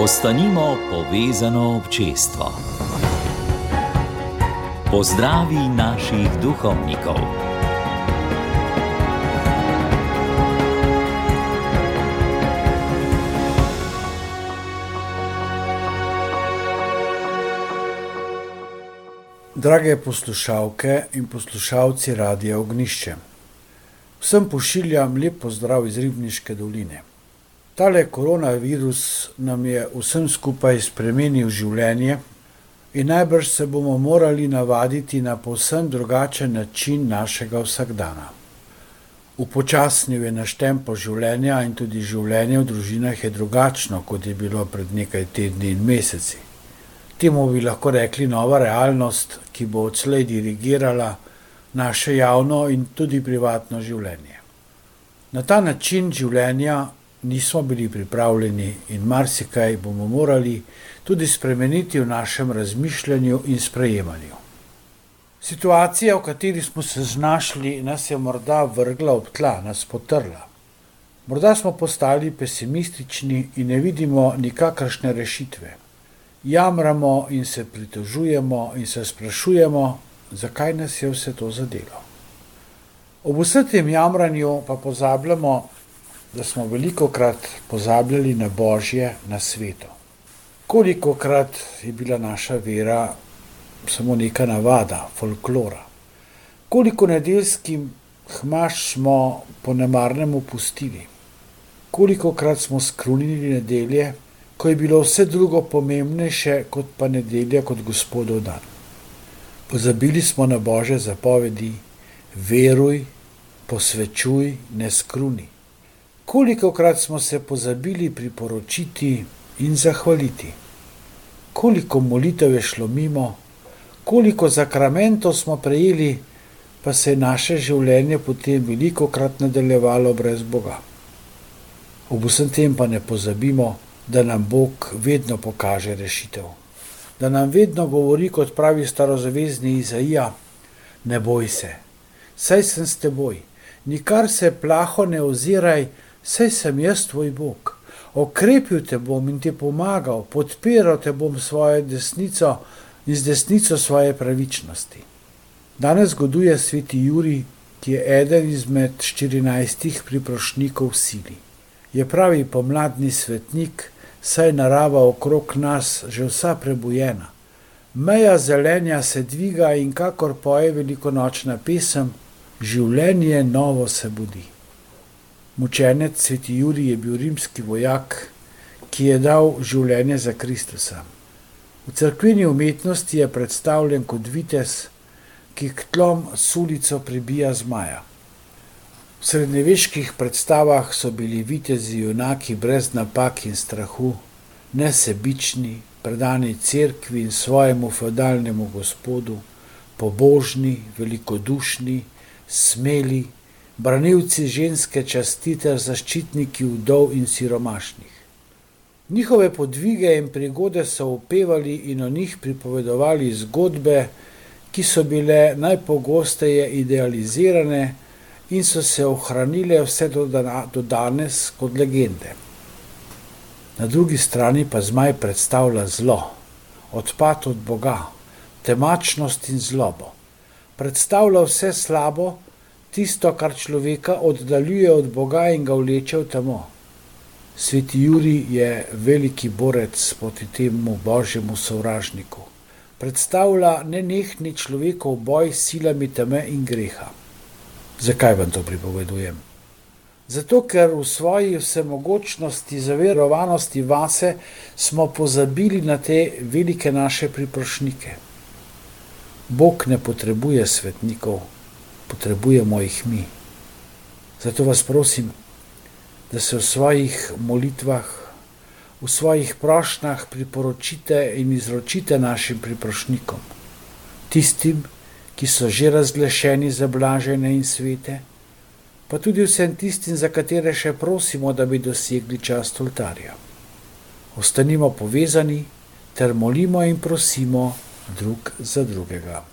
Ostanimo povezano občestvo. Pozdravi naših duhovnikov. Drage poslušalke in poslušalci Radia Ognišče, vsem pošiljam lep pozdrav iz Ribniške doline. Tale koronavirus nam je vsem skupaj spremenil življenje in najbrž se bomo morali navaditi na povsem drugačen način našega vsakdana. Upočasnil je naš tempo življenja in tudi življenje v družinah je drugačno, kot je bilo pred nekaj tedni in meseci. Temu bi lahko rekli nova realnost, ki bo odslej dirigirala naše javno in tudi privatno življenje. Na ta način življenja nismo bili pripravljeni in marsikaj bomo morali tudi spremeniti v našem razmišljanju in sprejemanju. Situacija, v kateri smo se znašli, nas je morda vrgla ob tla, nas potrla. Morda smo postali pesimistični in ne vidimo nikakršne rešitve. Jamramo in se pritožujemo in se sprašujemo, zakaj nas je vse to zadelo. Ob vsem tem jamranju pa pozabljamo, da smo veliko krat pozabljali na Božje, na sveto. Koliko krat je bila naša vera samo neka navada, folklora. Koliko nedeljskim hmaš smo po nemarnem opustili. Koliko krat smo skrunili nedelje, ko je bilo vse drugo pomembnejše kot pa nedelja kot gospodov dan. Pozabili smo na Božje zapovedi, veruj, posvečuj, ne skruni koliko krat smo se pozabili priporočiti in zahvaliti, koliko molitev je šlo mimo, koliko zakramentov smo prejeli, pa se je naše življenje potem veliko krat nadaljevalo brez Boga. Ob vsem tem pa ne pozabimo, da nam Bog vedno pokaže rešitev. Da nam vedno govori, kot pravi starozavezni Izaija: Ne boj se, saj sem s teboj, nikar se plaho ne oziraj, saj sem jaz tvoj Bog. Okrepil te bom in ti pomagal, podpiral te bom svojo desnico in z desnico svoje pravičnosti. Danes goduje sveti Juri, ki je eden izmed 14 priprošnikov sili. Je pravi pomladni svetnik, saj narava okrog nas že vsa prebujena. Meja zelenja se dviga in kakor poje velikonočna pesem, življenje novo se budi. Mučenec sveti Juri je bil rimski vojak, ki je dal življenje za Kristusa. V crkveni umetnosti je predstavljen kot vitez, ki k tlom sulico pribija zmaja. V srednjeveških predstavah so bili vitezi junaki brez napak in strahu, nesebični, predani cerkvi in svojemu feudalnemu gospodu, pobožni, velikodušni, smeli, branilci ženske časti ter zaščitniki vdov in siromašnih. Njihove podvige in prigode so upevali in o njih pripovedovali zgodbe, ki so bile najpogosteje idealizirane in so se ohranile vse do, do danes kot legende. Na drugi strani pa zmaj predstavlja zlo, odpad od Boga, temačnost in zlobo. Predstavlja vse slabo, tisto, kar človeka oddaljuje od Boga in ga vleče v temo. Sveti Juri je veliki borec proti temu božjemu sovražniku. Predstavlja nenehni človekov boj s silami teme in greha. Zakaj vam to pripovedujem? Zato, ker v svoji vsemogočnosti, zaverovanosti vase smo pozabili na te velike naše priprošnike. Bog ne potrebuje svetnikov, potrebujemo jih mi. Zato vas prosim, da se v svojih molitvah, v svojih prošnjah priporočite in izročite našim priprošnikom, tistim, ki so že razglašeni za blažene in svete, pa tudi vsem tistim, za katere še prosimo, da bi dosegli čast oltarja. Ostanimo povezani ter molimo in prosimo drug za drugega.